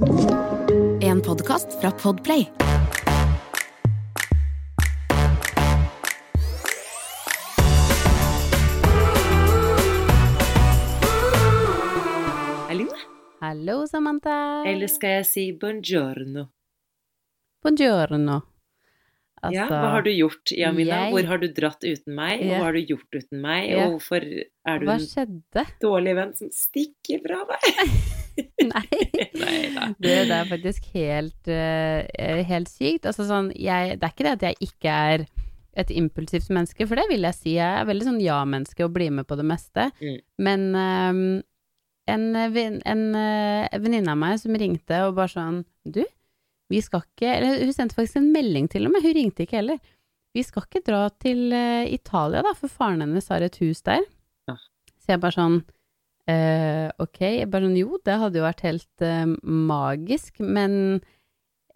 En podkast fra Podplay. Hallo? Hallo, Samantha. Eller skal jeg si buongiorno? Buongiorno. ja, hva har du gjort, Jamina? jeg- Hvor har du dratt uten meg? Og hva har du gjort uten meg? Yeah. Og hvorfor er du en dårlig venn som stikker fra meg? Nei. Nei da. Det, det er faktisk helt, eh, helt sykt. Altså sånn, jeg, det er ikke det at jeg ikke er et impulsivt menneske, for det vil jeg si. Jeg er veldig sånn ja-menneske og blir med på det meste. Mm. Men um, en, vin- en eh, venninne av meg som ringte og bare sånn Du, vi skal ikke Eller hun sendte faktisk en melding til og med, hun ringte ikke heller. Vi skal ikke dra til eh, Italia, da, for faren hennes har et hus der. Ja. Så jeg bare sånn eh, ok, jeg bare sånn jo, det hadde jo vært helt uh, magisk, men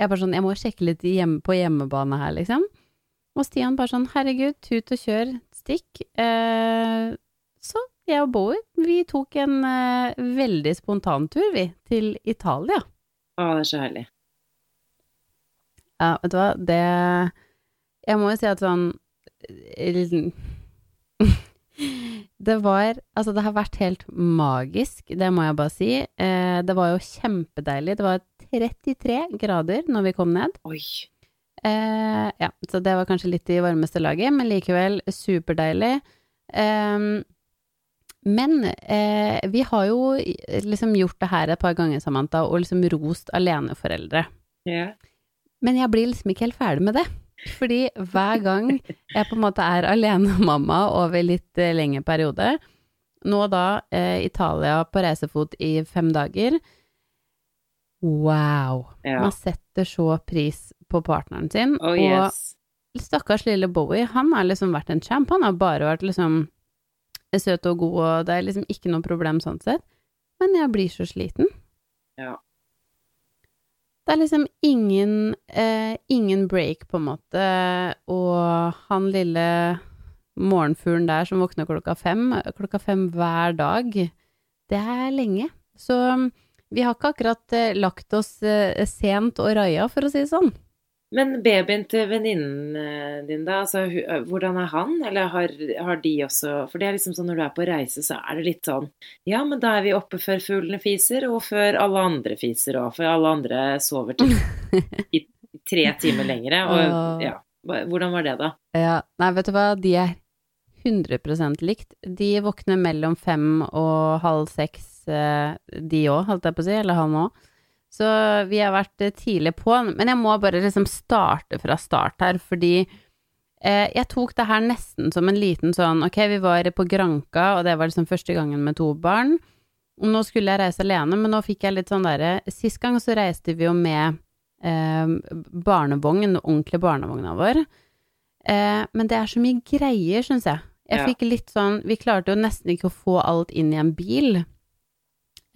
jeg bare sånn, jeg må sjekke litt hjemme, på hjemmebane her, liksom. Og Stian bare sånn, herregud, tut og kjør, stikk. Uh, så jeg og Bowie, vi tok en veldig spontantur, vi, til Italia. Å, det er så herlig. Ja, vet du hva, det Jeg må jo si at sånn Det var Altså, det har vært helt magisk, det må jeg bare si. Eh, det var jo kjempedeilig. Det var 33 grader når vi kom ned. Oi. Eh, ja, så det var kanskje litt i varmeste laget, men likevel superdeilig. Eh, men eh, vi har jo liksom gjort det her et par ganger, Samantha, og liksom rost aleneforeldre. Yeah. Men jeg blir liksom ikke helt ferdig med det. Fordi hver gang jeg på en måte er alenemamma over litt eh, lengre periode, nå da eh, Italia på reisefot i fem dager Wow! Ja. Man setter så pris på partneren sin. Oh yes. Og stakkars lille Bowie, han har liksom vært en champ. Han har bare vært liksom søt og god, og det er liksom ikke noe problem sånn sett. Men jeg blir så sliten. Ja. Det er liksom ingen, eh, ingen break, på en måte, og han lille morgenfuglen der som våkner klokka fem, klokka fem hver dag, det er lenge. Så mm, vi har ikke akkurat eh, lagt oss eh, sent og raia, for å si det sånn. Men babyen til venninnen eh, din, da, altså, hvordan er han? Eller har, har de også For det er liksom sånn når du er på reise, så er det litt sånn Ja, men da er vi oppe før fuglene fiser, og før alle andre fiser òg. For alle andre sover til i tre timer lengre. Og ja. Hvordan var det, da? Ja, nei, vet du hva, de er 100 likt. De våkner mellom fem og halv seks, eh, de òg, holdt jeg på å si, eller han òg. Så vi har vært eh, tidlig på, men jeg må bare liksom starte fra start her, fordi eh, jeg tok det her nesten som en liten sånn, ok, vi var på Granka, og det var liksom første gangen med to barn, og nå skulle jeg reise alene, men nå fikk jeg litt sånn derre, sist gang så reiste vi jo med eh, barnevogn, den ordentlige barnevogna vår, Eh, men det er så mye greier, syns jeg. Jeg Ja. fikk litt sånn Vi klarte jo nesten ikke å få alt inn i en bil.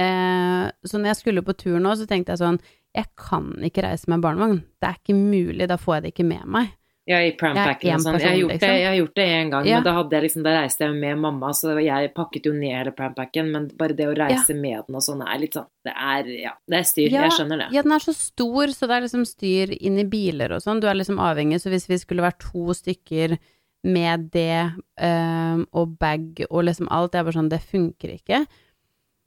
Eh, så når jeg skulle på tur nå, så tenkte jeg sånn Jeg kan ikke reise med barnevogn. Det er ikke mulig, da får jeg det ikke med meg. Ja, i prampacken og sånn. Jeg har gjort det, liksom. gjort det en gang, Ja. men da, jeg liksom, da reiste jeg med mamma, så jeg pakket jo ned hele prampacken, men bare det å reise med den og sånn er litt sånn Det er, ja, det er styr. Ja, jeg skjønner det. Ja, den er så stor, så det er liksom styr inn i biler og sånn. Du er liksom avhengig, så hvis vi skulle vært to stykker med det um, og bag og liksom alt, det er bare sånn, det funker ikke.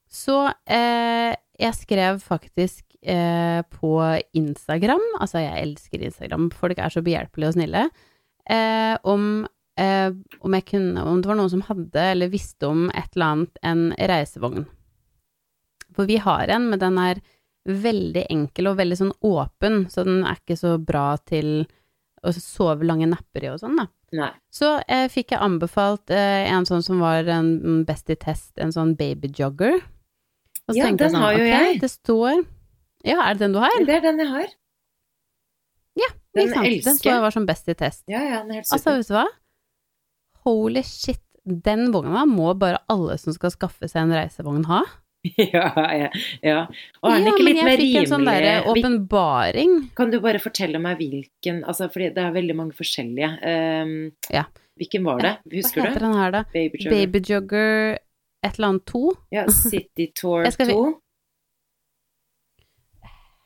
Så eh, jeg skrev faktisk eh, på Instagram, altså jeg elsker Instagram, folk er så behjelpelige og snille, eh, om, eh, om jeg kunne, om det var noen som hadde eller visste om et eller annet, en reisevogn. For vi har en, men den er veldig enkel og veldig sånn åpen, så den er ikke så bra til å sove lange napper i og sånn, da. Nei. Så eh, fikk jeg anbefalt eh, en sånn som var en best i test, en sånn baby jogger. Og så Ja, den jeg den har jo okay, jeg. Det står Ja, er det den du har? Det er den jeg har. Ja, Den sant? Den så jeg var som best i test. Ja, ja, den er helt Altså, vet du hva? Holy shit, den vogna må bare alle som skal skaffe seg en reisevogn ha. ja, ja, ja. Og er den ja, ikke litt men mer jeg fikk en sånn derre åpenbaring. Kan du bare fortelle meg hvilken Altså, for det er veldig mange forskjellige. Um, Ja. Hvilken var det? Husker du? Hva heter den her, da? Babyjogger. Baby Jogger et eller annet 2. Ja, City Tour Jeg skal- 2.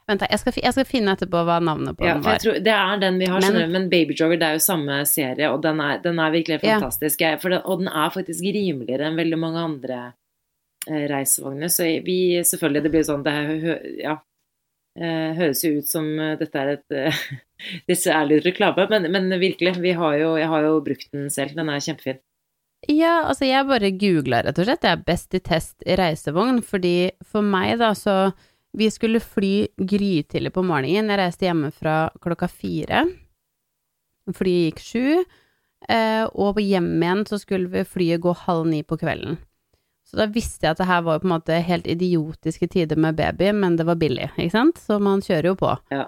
Vent, jeg skal, jeg skal finne etterpå hva navnet på Ja, den var. tror, det er den vi har, Men- men Baby Jogger det er jo samme serie, og den er, den er virkelig fantastisk. Ja. den, og den er faktisk rimeligere enn veldig mange andre eh, reisevogner, så vi selvfølgelig, det blir sånn, det hø, hø- ja, eh, høres jo ut som eh, dette er et eh, Disse er litt reklame, men, men virkelig, vi har jo, jeg har jo brukt den selv, den er kjempefin. Ja, altså jeg bare googla rett og slett. Jeg er best i test i reisevogn, fordi for meg da så Vi skulle fly grytidlig på morgenen. Jeg reiste hjemmefra klokka fire. Flyet gikk sju. Eh, og på hjem igjen så skulle vi flyet gå halv ni på kvelden. Så da visste jeg at det her var på en måte helt idiotiske tider med baby, men det var billig, ikke sant? Så man kjører jo på. Ja.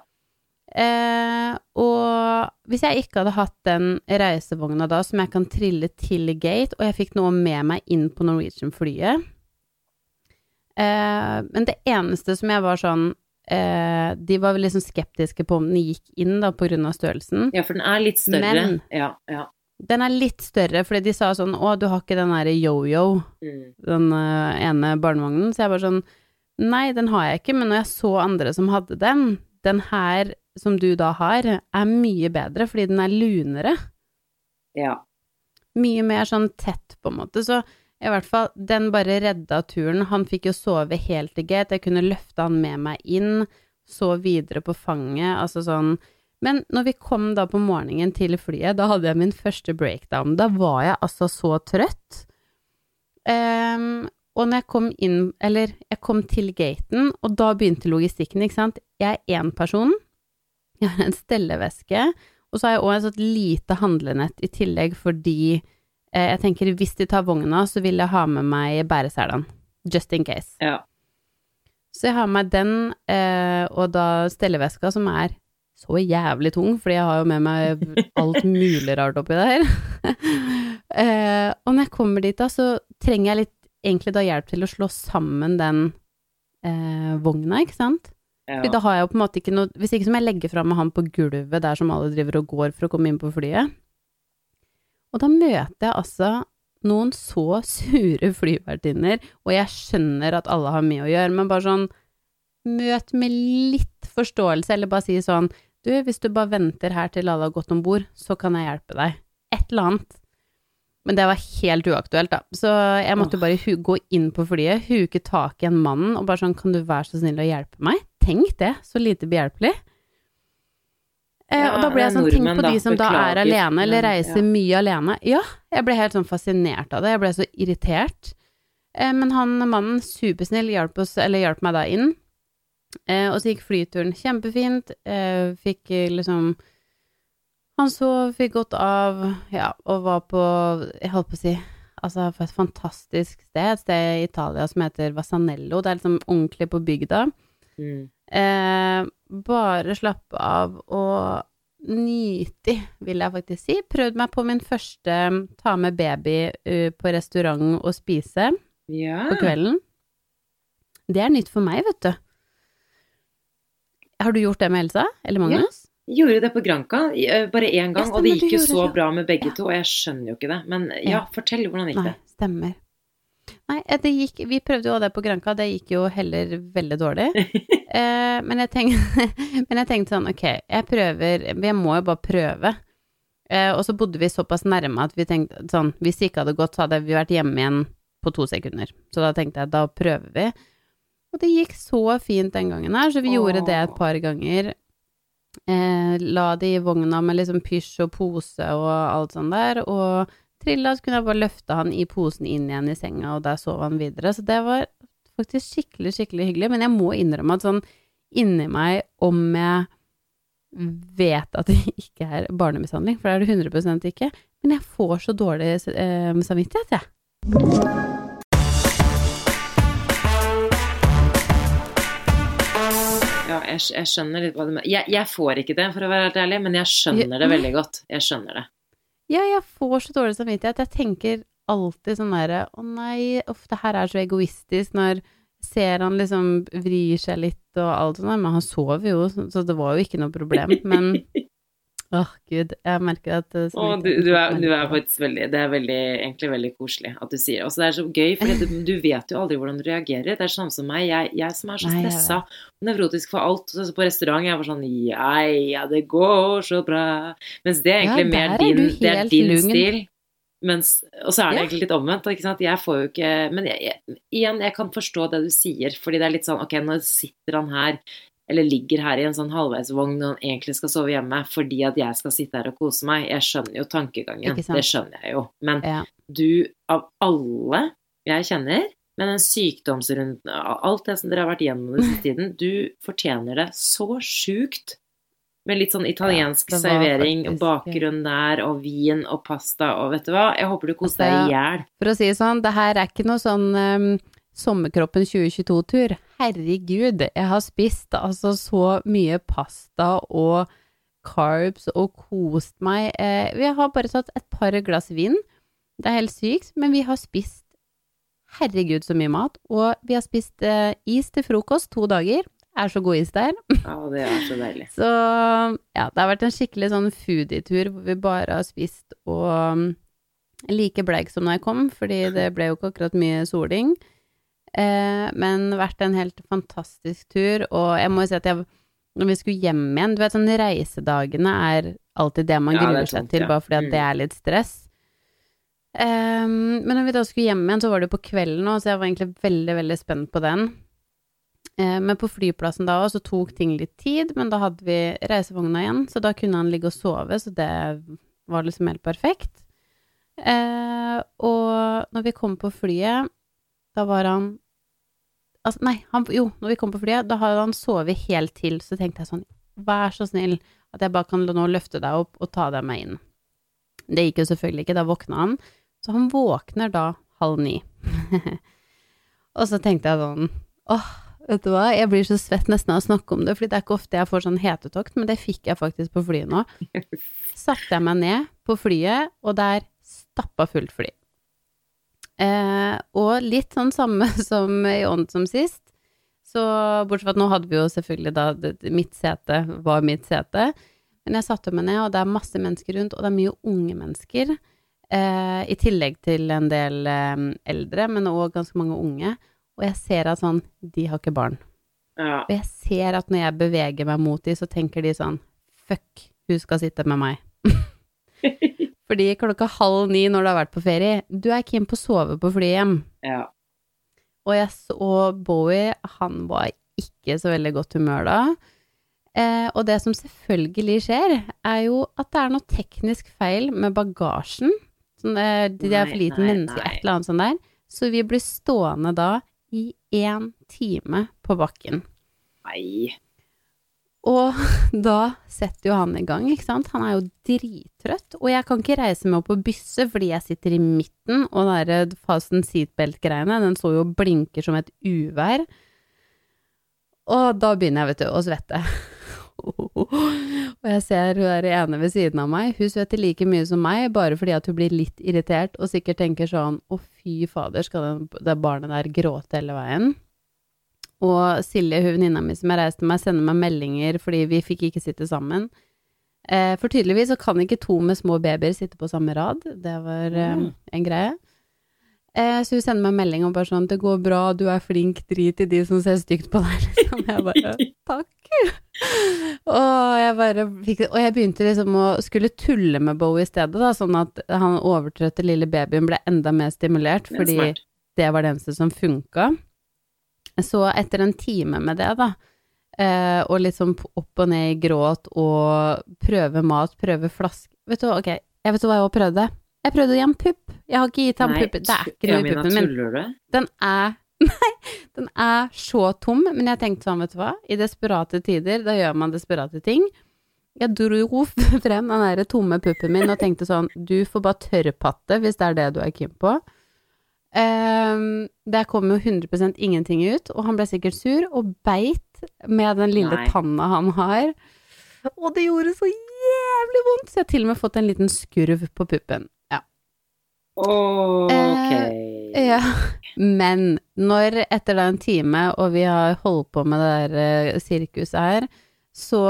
Eh, og hvis jeg ikke hadde hatt den reisevogna da, som jeg kan trille til gate, og jeg fikk noe med meg inn på Norwegian-flyet eh, Men det eneste som jeg var sånn eh, De var vel liksom skeptiske på om den gikk inn, da, av størrelsen. Ja, for den er litt større. Men- ja, ja. Den er litt større, fordi de sa sånn Å, du har ikke den derre yo-yo, Mm. den uh, ene barnevognen. Så jeg var sånn Nei, den har jeg ikke, men når jeg så andre som hadde den, den her som du da har, er mye bedre fordi den er lunere. ja. Mye mer sånn tett, på en måte. Så i hvert fall, den bare redda turen. Han fikk jo sove helt til gate, jeg kunne løfte han med meg inn, så videre på fanget, altså sånn Men når vi kom da på morgenen til flyet, da hadde jeg min første breakdown. Da var jeg altså så trøtt. Um, og når jeg kom inn, eller jeg kom til gaten, og da begynte logistikken, ikke sant. Jeg er én person, jeg har en stelleveske, og så har jeg òg et sånt lite handlenett i tillegg fordi eh, jeg tenker hvis de tar vogna, så vil jeg ha med meg bæreselene. Just in case. ja. Så jeg har med meg den, eh, og da stelleveska, som er så jævlig tung, fordi jeg har jo med meg alt mulig rart oppi der. eh, og når jeg kommer dit, da, så trenger jeg litt egentlig da hjelp til å slå sammen den eh, vogna, ikke sant? Ja. da har jeg jo på en måte ikke noe Hvis ikke så må jeg legge fra meg han på gulvet der som alle driver og går for å komme inn på flyet. Og da møter jeg altså noen så sure flyvertinner, og jeg skjønner at alle har mye å gjøre, men bare sånn Møt med litt forståelse, eller bare si sånn Du, hvis du bare venter her til alle har gått om bord, så kan jeg hjelpe deg. Et eller annet. Men det var helt uaktuelt, da. Så jeg måtte bare gå inn på flyet, huke tak i en mann og bare sånn Kan du være så snill å hjelpe meg? Tenk det, så lite behjelpelig. Eh, Ja, og da ble jeg sånn, tenk på de som da er alene, eller reiser ja. mye alene. Ja, jeg ble helt sånn fascinert av det, jeg ble så irritert. Eh, men han mannen, supersnill, hjalp oss, eller hjalp meg da inn. Eh, og så gikk flyturen kjempefint, eh, fikk eh, liksom Han sov, fikk godt av, ja, og var på, jeg holdt på å si, altså på et fantastisk sted, et sted i Italia som heter Vasanello, det er liksom ordentlig på bygda. Mm. Eh, bare slappe av og nyte, vil jeg faktisk si. Prøvd meg på min første ta med baby eh, på restaurant og spise ja. på kvelden. Det er nytt for meg, vet du. Har du gjort det med Elsa? Eller Magnus? Gjorde det på Granca eh, bare én gang, Ja, og det gikk jo så det. bra med begge Ja. to, og jeg skjønner jo ikke det. Men ja, Ja. fortell, hvordan gikk Nei, det? stemmer. Nei, eh, det gikk Vi prøvde jo det på Granca, det gikk jo heller veldig dårlig. Eh, men, jeg tenkte, men jeg tenkte sånn, ok, jeg prøver Jeg må jo bare prøve. Eh, og så bodde vi såpass nærme at vi tenkte sånn Hvis det ikke hadde gått, så hadde vi vært hjemme igjen på to sekunder. Så da tenkte jeg, da prøver vi. Og det gikk så fint den gangen her, så vi gjorde det et par ganger. Eh, la det i vogna med liksom pysj og pose og alt sånt der, og trilla, så kunne jeg bare løfte han i posen inn igjen i senga, og der sov han videre. Så det var faktisk skikkelig, skikkelig hyggelig. Men jeg må innrømme at sånn inni meg, om jeg vet at det ikke er barnemishandling, for det er det 100% ikke, men jeg får så dårlig eh, samvittighet, jeg. Ja, jeg, jeg skjønner litt hva du mener. Jeg, jeg får ikke det, for å være helt ærlig, men jeg skjønner det veldig godt. Jeg skjønner det. Ja, jeg får så dårlig samvittighet. Jeg tenker alltid sånn derre Å nei, uff, det her er så egoistisk når ser han liksom vrir seg litt og alt sånt, men han sover jo, så det var jo ikke noe problem. Men Åh, gud. Jeg merker at eh, Og du, du, er, du er faktisk veldig Det er veldig, egentlig veldig koselig at du sier det. Og det er så gøy, for du, du vet jo aldri hvordan du reagerer. Det er sånn som meg. Jeg, jeg som er så stressa og nevrotisk for alt. Så på restaurant jeg var sånn Ja, ja, det går så bra. Mens det er egentlig Ja, mer er din, det er din lugn. stil. Mens, og så er det Ja. egentlig litt omvendt. Ikke sant? Jeg får jo ikke Men jeg, jeg, igjen, jeg kan forstå det du sier, fordi det er litt sånn Ok, nå sitter han her, eller ligger her i en sånn halvveisvogn når han egentlig skal sove hjemme, fordi at jeg skal sitte her og kose meg. Jeg skjønner jo tankegangen, det skjønner jeg jo. Men Ja. du, av alle jeg kjenner, med den sykdomsrunden, alt det som dere har vært gjennom den siste tiden, du fortjener det så sjukt. Med litt sånn italiensk Ja, servering, og bakgrunn der, og vin og pasta og vet du hva, jeg håper du koser deg Altså, i hjel. For å si det sånn, det her er ikke noe sånn um, Sommerkroppen 2022-tur. Herregud, jeg har spist altså så mye pasta og carbs og kost meg. Eh, vi har bare tatt et par glass vin. Det er helt sykt, men vi har spist herregud så mye mat. Og vi har spist eh, is til frokost to dager. Er så god is der. Ja, det er så deilig. Så ja, det har vært en skikkelig sånn foodie-tur hvor vi bare har spist og um, like bleik som da jeg kom, fordi det ble jo ikke akkurat mye soling. Eh, men vært en helt fantastisk tur, og jeg må jo si at jeg når vi skulle hjem igjen Du vet, sånn reisedagene er alltid det man Ja, er gruer seg til, ja. bare fordi at det Mm. er litt stress. Um, men når vi da skulle hjem igjen, så var det jo på kvelden òg, så jeg var egentlig veldig, veldig spent på den. Eh, men på flyplassen da òg, så tok ting litt tid, men da hadde vi reisevogna igjen, så da kunne han ligge og sove, så det var liksom helt perfekt. Eh, og når vi kom på flyet, da var han Altså, nei, han, jo, når vi kom på flyet, da hadde han sovet helt til, så tenkte jeg sånn, vær så snill at jeg bare kan nå løfte deg opp og ta deg med inn. Det gikk jo selvfølgelig ikke, da våkna han. Så han våkner da halv ni. og så tenkte jeg sånn, åh, vet du hva, jeg blir så svett nesten av å snakke om det, fordi det er ikke ofte jeg får sånn hetetokt, men det fikk jeg faktisk på flyet nå. Satte jeg meg ned på flyet, og der stappa fullt fly. Eh, og litt sånn samme som i ånd som sist. Så bortsett fra at nå hadde vi jo selvfølgelig da det, Mitt sete var mitt sete. Men jeg satte meg ned, og det er masse mennesker rundt, og det er mye unge mennesker. Eh, I tillegg til en del eh, eldre, men òg ganske mange unge. Og jeg ser at sånn De har ikke barn. Ja. Og jeg ser at når jeg beveger meg mot de, så tenker de sånn Fuck, hun skal sitte med meg. Fordi klokka halv ni når du har vært på ferie, du er keen på å sove på flyet hjem. ja. Og jeg så Bowie, han var ikke så veldig godt humør da. Eh, og det som selvfølgelig skjer, er jo at det er noe teknisk feil med bagasjen. Sånn, eh, de er for liten menneske, et eller annet sånt der. Så vi blir stående da i én time på bakken. Nei. Og da setter jo han i gang, ikke sant. Han er jo drittrøtt. Og jeg kan ikke reise meg opp og bysse fordi jeg sitter i midten, og den der fasten seatbelt-greiene, den står jo og blinker som et uvær. Og da begynner jeg, vet du, å svette. og jeg ser hun der ene ved siden av meg, hun svetter like mye som meg, bare fordi at hun blir litt irritert og sikkert tenker sånn å fy fader, skal den, det barnet der gråte hele veien? Og Silje, hun venninna mi som jeg reiste med, sender meg meldinger fordi vi fikk ikke sitte sammen. Eh, for tydeligvis så kan ikke to med små babyer sitte på samme rad. Det var eh, Mm. en greie. Eh, så hun sender meg melding og bare sånn 'Det går bra, du er flink, drit i de som ser stygt på deg', liksom. Jeg bare 'Takk'. og, jeg bare fikk, og jeg begynte liksom å skulle tulle med Bo i stedet, da, sånn at han overtrøtte lille babyen ble enda mer stimulert, fordi det, det var det eneste som funka. Så etter en time med det, da, eh, og litt sånn opp og ned i gråt og prøve mat, prøve flaske Vet du hva, ok, jeg vet hva jeg også prøvde? Jeg prøvde å gi ham pupp. Jeg har ikke gitt ham pupp. Det er ikke noe i puppen min. tuller du? Den er Nei, den er så tom, men jeg tenkte sånn, vet du hva, i desperate tider, da gjør man desperate ting. Jeg dro frem den derre tomme puppen min og tenkte sånn, du får bare tørrpatte hvis det er det du er keen på. Um, der kom jo 100 ingenting ut, og han ble sikkert sur og beit med den lille Nei. tanna han har. Og det gjorde så jævlig vondt, så jeg har til og med fått en liten skurv på puppen. Ja. Ok. Ja, men når etter da en time, og vi har holdt på med det der eh, sirkuset her, så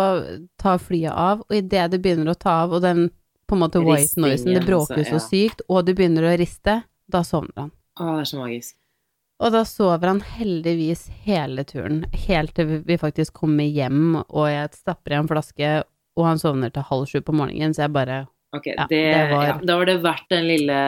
tar flyet av, og idet det begynner å ta av, og den på en måte white noisen, det bråker altså, så sykt, og du begynner å riste, da sovner han. Å, det er så magisk. Og da sover han heldigvis hele turen, helt til vi- vi faktisk kommer hjem, og jeg stapper i en flaske, og han sovner til halv sju på morgenen, så jeg bare Ok, Ja, det, det var- ja, Da var det verdt den lille,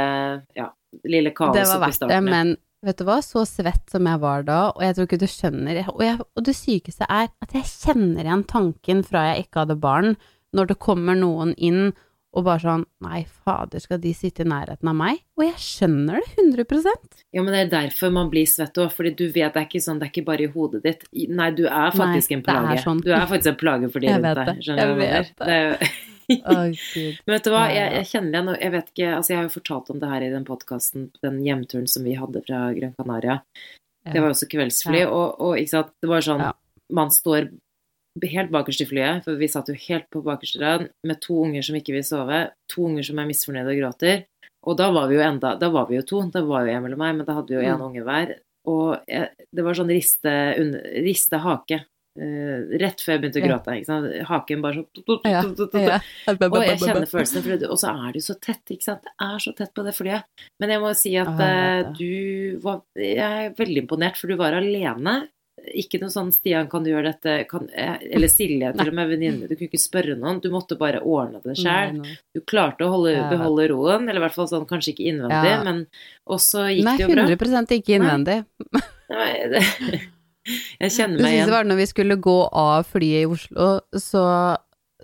ja, lille Det kaoset var på verdt det, starten. ja. men vet du hva, så svett som jeg var da, og jeg tror ikke du skjønner, og, jeg, og det sykeste er at jeg kjenner igjen tanken fra jeg ikke hadde barn, når det kommer noen inn og bare sånn, nei fader, skal de sitte i nærheten av meg? Og jeg skjønner det 100 Ja, men det er derfor man blir svett òg, fordi du vet det er ikke sånn, det er ikke bare i hodet ditt. Nei, du er faktisk Nei, en det er sånn. Du er faktisk en plage for de rundt vet deg. det. Skjønner du hva jeg mener? vet det. Det er jo Men vet du hva, jeg, jeg kjenner igjen, og jeg vet ikke Altså, jeg har jo fortalt om det her i den podkasten, den hjemturen som vi hadde fra Gran Canaria. Det var jo også kveldsfly, Ja. og, og ikke sant, det var sånn Ja. Man står helt bakerst i flyet, for vi satt jo helt på bakerste rad med to unger som ikke vil sove, to unger som er misfornøyde og gråter. Og da var vi jo enda Da var vi jo to, da var jo Emil og meg, men da hadde vi jo én Mm. unge hver. Og jeg, det var sånn riste, riste hake. Uh, rett før jeg begynte å gråte. Ikke sant? Haken bare sånn og jeg kjenner følelsen, for og så er det jo så tett, ikke sant. Det er så tett på det flyet. Men jeg må si at det. du var Jeg er veldig imponert, for du var alene. Ikke noe sånn 'Stian, kan du gjøre dette?' Kan, eh, eller Silje, til og med venninne. Du kunne ikke spørre noen. Du måtte bare ordne det sjøl. Du klarte å holde, beholde roen, eller i hvert fall sånn kanskje ikke innvendig, Ja. men også gikk Nei, det jo bra. Nei, 100 ikke innvendig. Nei, det, jeg kjenner meg siste Det var når vi skulle gå av flyet i Oslo, så,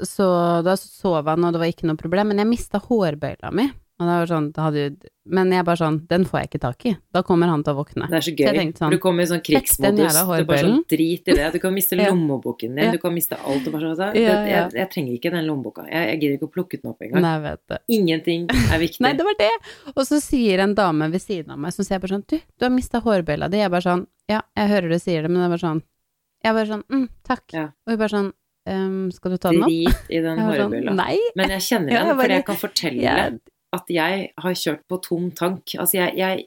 så da sov han, og det var ikke noe problem, men jeg mista hårbøyla mi. Og det var sånn, det hadde jo, men jeg bare sånn, den får jeg ikke tak i. Da kommer han til å våkne. Det er så Så gøy. jeg tenkte sånn, du kommer i sånn krigsmodus. Det er bare sånn drit i det. Du kan miste Ja. lommeboken din, Ja. du kan miste alt. Og bare sånn, det, Ja, ja. jeg, jeg trenger ikke den lommeboka. Jeg, jeg gidder ikke å plukke den opp engang. Nei, vet det. Ingenting er viktig. Nei, det var det. Og så sier en dame ved siden av meg, som sier bare sånn, du, du har mista hårbøyla di. Jeg bare sånn, ja, jeg hører du sier det, men det bare sånn, jeg bare sånn, mm, takk. Ja. Og hun bare sånn, Um, skal du ta den opp? Drit i den hårbølla. sånn, nei. Men jeg kjenner Ja, den, jeg bare- for jeg kan fortelle Jeg, at jeg har kjørt på tom tank. Altså, jeg, jeg,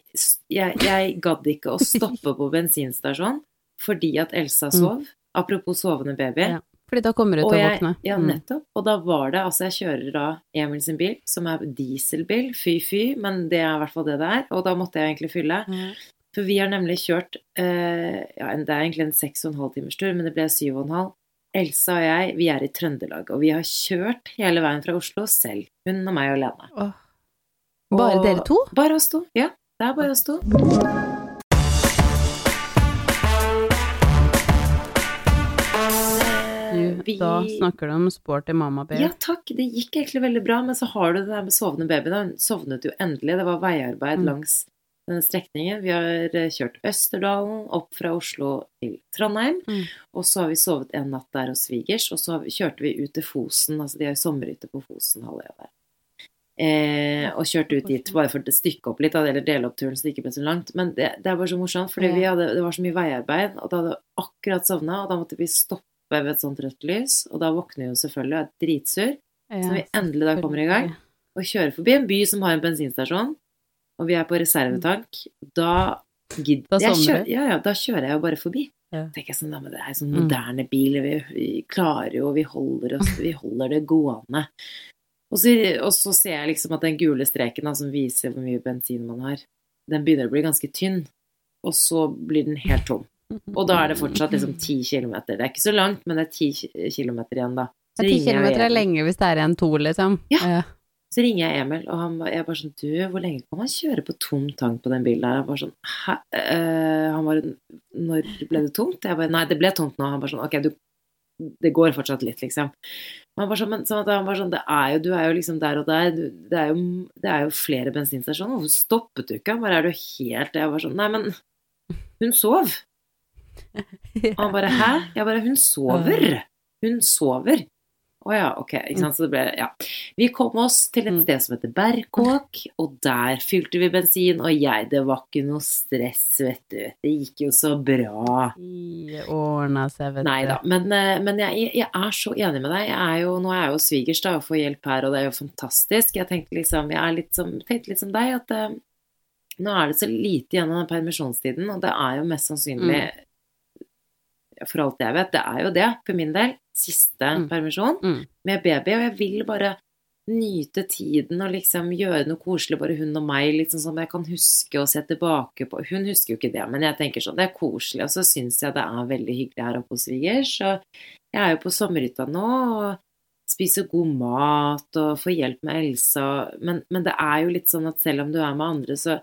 jeg, jeg gadd ikke å stoppe på bensinstasjon fordi at Elsa sov. Apropos sovende baby. Mm. Ja, fordi da kommer du til å våkne. ja, Mm. nettopp. Og da var det Altså, jeg kjører da Emil sin bil, som er dieselbil, fy-fy, men det er i hvert fall det det er. Og da måtte jeg egentlig fylle. Mm. For vi har nemlig kjørt eh, Ja, det er egentlig en seks og en halv timers tur, men det ble syv og en halv. Elsa og jeg, vi er i Trøndelag, og vi har kjørt hele veien fra Oslo selv. Hun og meg alene. Åh. Bare dere to? Bare oss to. Ja, det er bare oss to. Vi- da snakker du om sporty mamma Per. Ja takk, det gikk egentlig veldig bra, men så har du det der med sovende baby. Da. Hun sovnet jo endelig. Det var veiarbeid Mm. langs denne strekningen. Vi har eh, kjørt Østerdalen opp fra Oslo til Trondheim, Mm. og så har vi sovet en natt der hos svigers, og så vi, kjørte vi ut til Fosen, altså de har jo sommerhytte på Fosenhalvøya der. Eh, og kjørte ut dit bare for å stykke opp litt, eller dele opp turen så det ikke ble så langt. Men det, det er bare så morsomt, for det var så mye veiarbeid, og da hadde vi akkurat sovna, og da måtte vi stoppe ved et sånt rødt lys, og da våkner jo selvfølgelig og er dritsur. Så vi endelig da kommer i gang, og kjører forbi en by som har en bensinstasjon, og vi er på reservetank, da gidder jeg. Kjører, ja, ja, da kjører jeg jo bare forbi. Ja. tenker jeg sånn, da, men det er sånn Mm. moderne bil, vi, vi klarer jo, vi holder oss, vi holder det gående. Og så, og så ser jeg liksom at den gule streken da, som viser hvor mye bensin man har, den begynner å bli ganske tynn, og så blir den helt tom. Og da er det fortsatt liksom ti kilometer. Det er ikke så langt, men det er ti ki- kilometer igjen da. Så ringer jeg kilometer er lenge hvis det er igjen to, liksom. Ja. Så ringer jeg Emil, og han, jeg bare sånn Du, hvor lenge kan man kjøre på tom tank på den bilen der? Jeg bare sånn Hæ? Uh, han bare Når ble det tomt? Jeg bare Nei, det ble tomt nå. Han bare sånn Ok, du Det går fortsatt litt, liksom. Han bare sånn, men sånn han bare sånn Det er jo Du er jo liksom der og der. Du, det, er jo, det er jo flere bensinstasjoner. Hvorfor stoppet du ikke? Han bare Er du helt Jeg var sånn Nei, men hun sov. Og han bare Hæ? Jeg bare Hun sover. Hun sover. Å ja, ok. Sant. Så det ble Ja. Vi kom oss til et Mm. sted som heter Berkåk, og der fylte vi bensin. Og jeg Det var ikke noe stress, vet du. Det gikk jo så bra. Det ordna seg, vet Nei da. Men, eh, men jeg, jeg er så enig med deg. Er jo, nå er jeg jo svigers da, og får hjelp her, og det er jo fantastisk. Jeg tenkte liksom, jeg litt som, tenkte litt som deg, at uh, nå er det så lite igjen av den permisjonstiden, og det er jo mest sannsynlig, Mm. for alt jeg vet, det er jo det, for min del. Siste Mm. permisjon Mm. med baby, og jeg vil bare nyte tiden og liksom gjøre noe koselig, bare hun og meg, liksom sånn som jeg kan huske og se tilbake på. Hun husker jo ikke det, men jeg tenker sånn, det er koselig, og så syns jeg det er veldig hyggelig her oppe hos svigers. Så jeg er jo på sommerhytta nå og spiser god mat og får hjelp med Elsa, men, men det er jo litt sånn at selv om du er med andre, så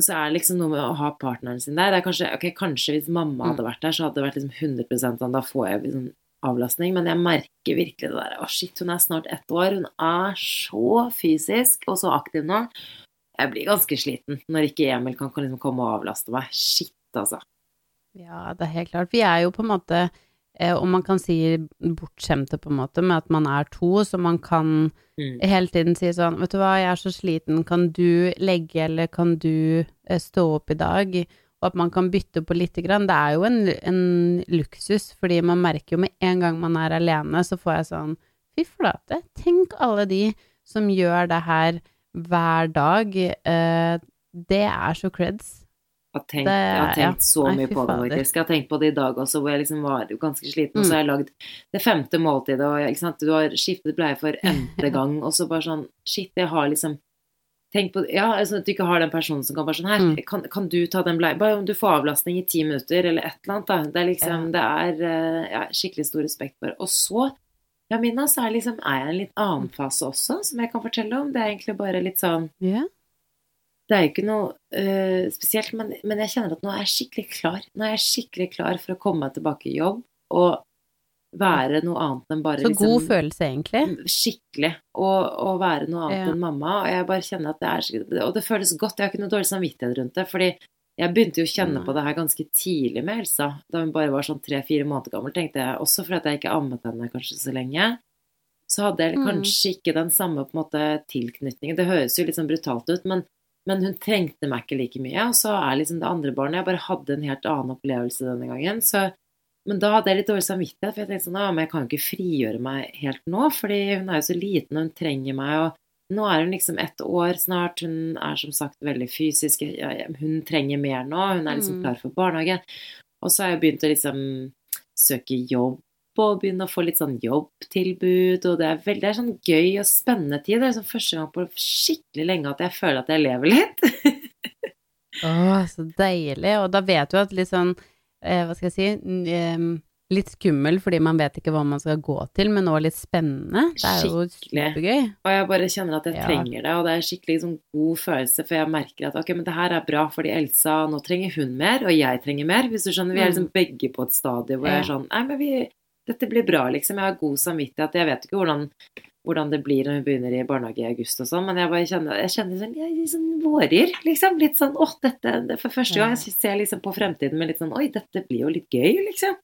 så er det liksom noe med å ha partneren sin der. Det er kanskje, okay, kanskje hvis mamma hadde vært der, så hadde det vært liksom 100 sånn, da får jeg liksom avlastning, men jeg merker virkelig det der Å, shit, hun er snart ett år. Hun er så fysisk og så aktiv nå. Jeg blir ganske sliten når ikke Emil kan, liksom komme og avlaste meg. Shit, altså. Ja, det er helt klart. Vi er jo på en måte, eh, om man kan si bortskjemte på en måte, med at man er to, så man kan Mm. hele tiden si sånn, vet du hva, jeg er så sliten, kan du legge, eller kan du eh, stå opp i dag? Og at man kan bytte på lite grann. Det er jo en, en luksus, fordi man merker jo med en gang man er alene, så får jeg sånn, fy flate, tenk alle de som gjør det her hver dag. Eh, det er så creds. Jeg har tenkt, Det- jeg har tenkt ja. så Nei, mye på det, faktisk. Jeg har tenkt på det i dag også, hvor jeg liksom var ganske sliten, og så Mm. har jeg lagd det femte måltidet, og ikke sant, du har skiftet bleie for n-te gang, og så bare sånn Shit, jeg har liksom Tenk på Ja, altså at du ikke har den personen som kan bare sånn Her, Mm. kan, kan du ta den bleia Bare om du får avlastning i ti minutter, eller et eller annet, da. Det er liksom Det er eh, ja, skikkelig stor respekt for. Og så ja, Mina, så er, liksom, er jeg i en litt annen fase også, som jeg kan fortelle om. Det er egentlig bare litt sånn yeah. det er jo ikke noe uh, spesielt, men, men jeg kjenner at nå er jeg skikkelig klar. Nå er jeg skikkelig klar for å komme meg tilbake i jobb og være noe annet enn bare Så liksom, god følelse, egentlig. Skikkelig. Og, og være noe annet Ja. enn mamma. Og jeg bare kjenner at det er skikkelig- Og det føles godt. Jeg har ikke noe dårlig samvittighet rundt det. Fordi jeg begynte jo å kjenne på det her ganske tidlig med Elsa. Da hun bare var sånn tre-fire måneder gammel, tenkte jeg. Også fordi at jeg ikke ammet henne kanskje så lenge. Så hadde jeg Mm. kanskje ikke den samme på en måte tilknytningen. Det høres jo litt sånn brutalt ut, men, men hun trengte meg ikke like mye. Og så er liksom det andre barnet Jeg bare hadde en helt annen opplevelse denne gangen. Så, men da hadde jeg litt dårlig samvittighet, for jeg tenkte sånn Ja, men jeg kan jo ikke frigjøre meg helt nå, fordi hun er jo så liten, og hun trenger meg, og nå er hun liksom ett år snart. Hun er som sagt veldig fysisk. Hun trenger mer nå. Hun er liksom Mm. klar for barnehage. Og så har jeg begynt å liksom søke jobb og begynne å få litt sånn jobbtilbud, og det er veldig det er sånn gøy og spennende tid. Det er liksom første gang på skikkelig lenge at jeg føler at jeg lever litt. Å, så deilig. Og da vet du at litt sånn, eh, hva skal jeg si, litt skummel fordi man vet ikke hva man skal gå til, men også litt spennende. Det er jo supergøy. Og jeg bare kjenner at jeg Ja. trenger det, og det er skikkelig liksom, god følelse, for jeg merker at ok, men det her er bra, fordi Elsa, nå trenger hun mer, og jeg trenger mer, hvis du skjønner. Vi er liksom begge på et stadie hvor jeg er sånn, nei, men vi, dette blir bra, liksom. Jeg har god samvittighet. Jeg vet ikke hvordan, hvordan det blir når hun begynner i barnehage i august og sånn, men jeg bare kjenner, jeg kjenner sånn, jeg sånn vårer, liksom. Litt sånn, åh, dette, for første gang, jeg ser liksom på fremtiden med litt sånn, oi, dette blir jo litt gøy, liksom.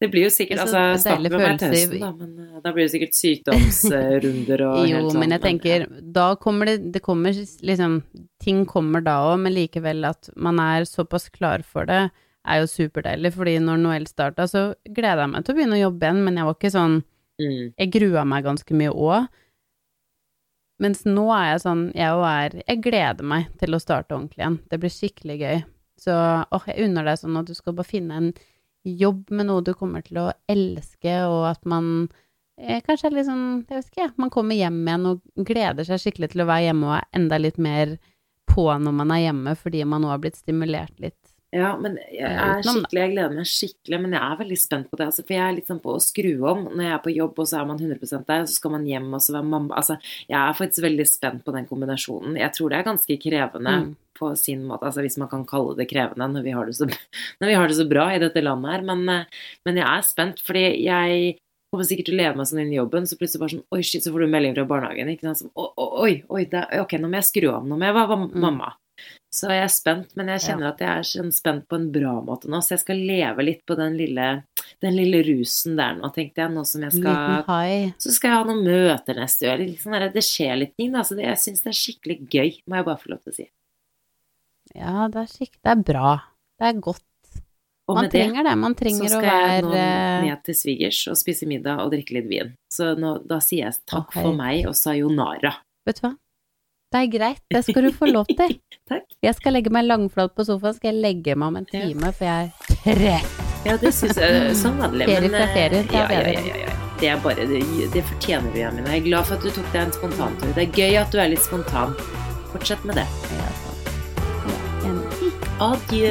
Det blir jo sikkert, er altså, starten med meg til høsten, da, men eh, da blir det sikkert sykdomsrunder og Jo, helt sånn. men jeg tenker, da kommer det, det kommer liksom, ting kommer da òg, men likevel at man er såpass klar for det, er jo superdeilig, fordi når Noel starta, så gleda jeg meg til å begynne å jobbe igjen, men jeg var ikke sånn Mm. Jeg grua meg ganske mye òg. Mens nå er jeg sånn, jeg er Jeg gleder meg til å starte ordentlig igjen. Det blir skikkelig gøy. Så åh, jeg unner deg sånn at du skal bare finne en jobb med noe du kommer til å elske, og at man eh, kanskje er litt sånn, jeg vet ikke, man kommer hjem igjen og gleder seg skikkelig til å være hjemme og er enda litt mer på når man er hjemme, fordi man nå har blitt stimulert litt. Ja, men jeg er skikkelig, jeg gleder meg skikkelig, men jeg er veldig spent på det. Altså, for jeg er litt sånn på å skru om. Når jeg er på jobb, og så er man 100 der, og så skal man hjem og så være mamma. Altså, jeg er faktisk veldig spent på den kombinasjonen. Jeg tror det er ganske krevende Mm. på sin måte, altså hvis man kan kalle det krevende når vi har det så, når vi har det så bra i dette landet her. Men, eh, men jeg er spent, fordi jeg kommer sikkert til å leve meg sånn inn i jobben, så plutselig bare sånn Oi, shit, så får du melding fra barnehagen. Ikke sant? Så, «Å, å, oi, oi, det, ok, nå må jeg skru av. Nå må jeg være Mm. mamma. Så jeg er spent, men jeg kjenner at jeg er sånn spent på en bra måte nå, så jeg skal leve litt på den lille, den lille rusen der nå, tenkte jeg. Nå som jeg skal. Så skal jeg ha noen møter neste år. Liksom, det skjer litt ting, da. Så det, jeg syns det er skikkelig gøy, må jeg bare få lov til å si. Ja, det er skikkelig, det er bra. Det er godt. Og Man trenger det det, man så trenger å skal jeg nå ned til svigers og spise middag og drikke litt vin. Så nå, da sier jeg takk okay. for meg og sayonara. Vet du hva? Det er greit, det skal du få lov til. Takk. Jeg skal legge meg langflat på sofaen, skal jeg legge meg om en Ja. time, for jeg er trett. Ja, det syns jeg sånn var det. Ferie fra eh, ferie, er ja, ja, ja, ja, ja. Det er bare det, det fortjener du, Jamina. Jeg er glad for at du tok deg en spontantur. Det er gøy at du er litt spontan. Fortsett med det. Ja, sant. Ja. Adjø.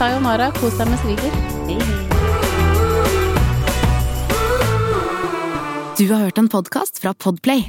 Sayonara, kos deg med sviger. Hei, hei. Du har hørt en podkast fra Podplay.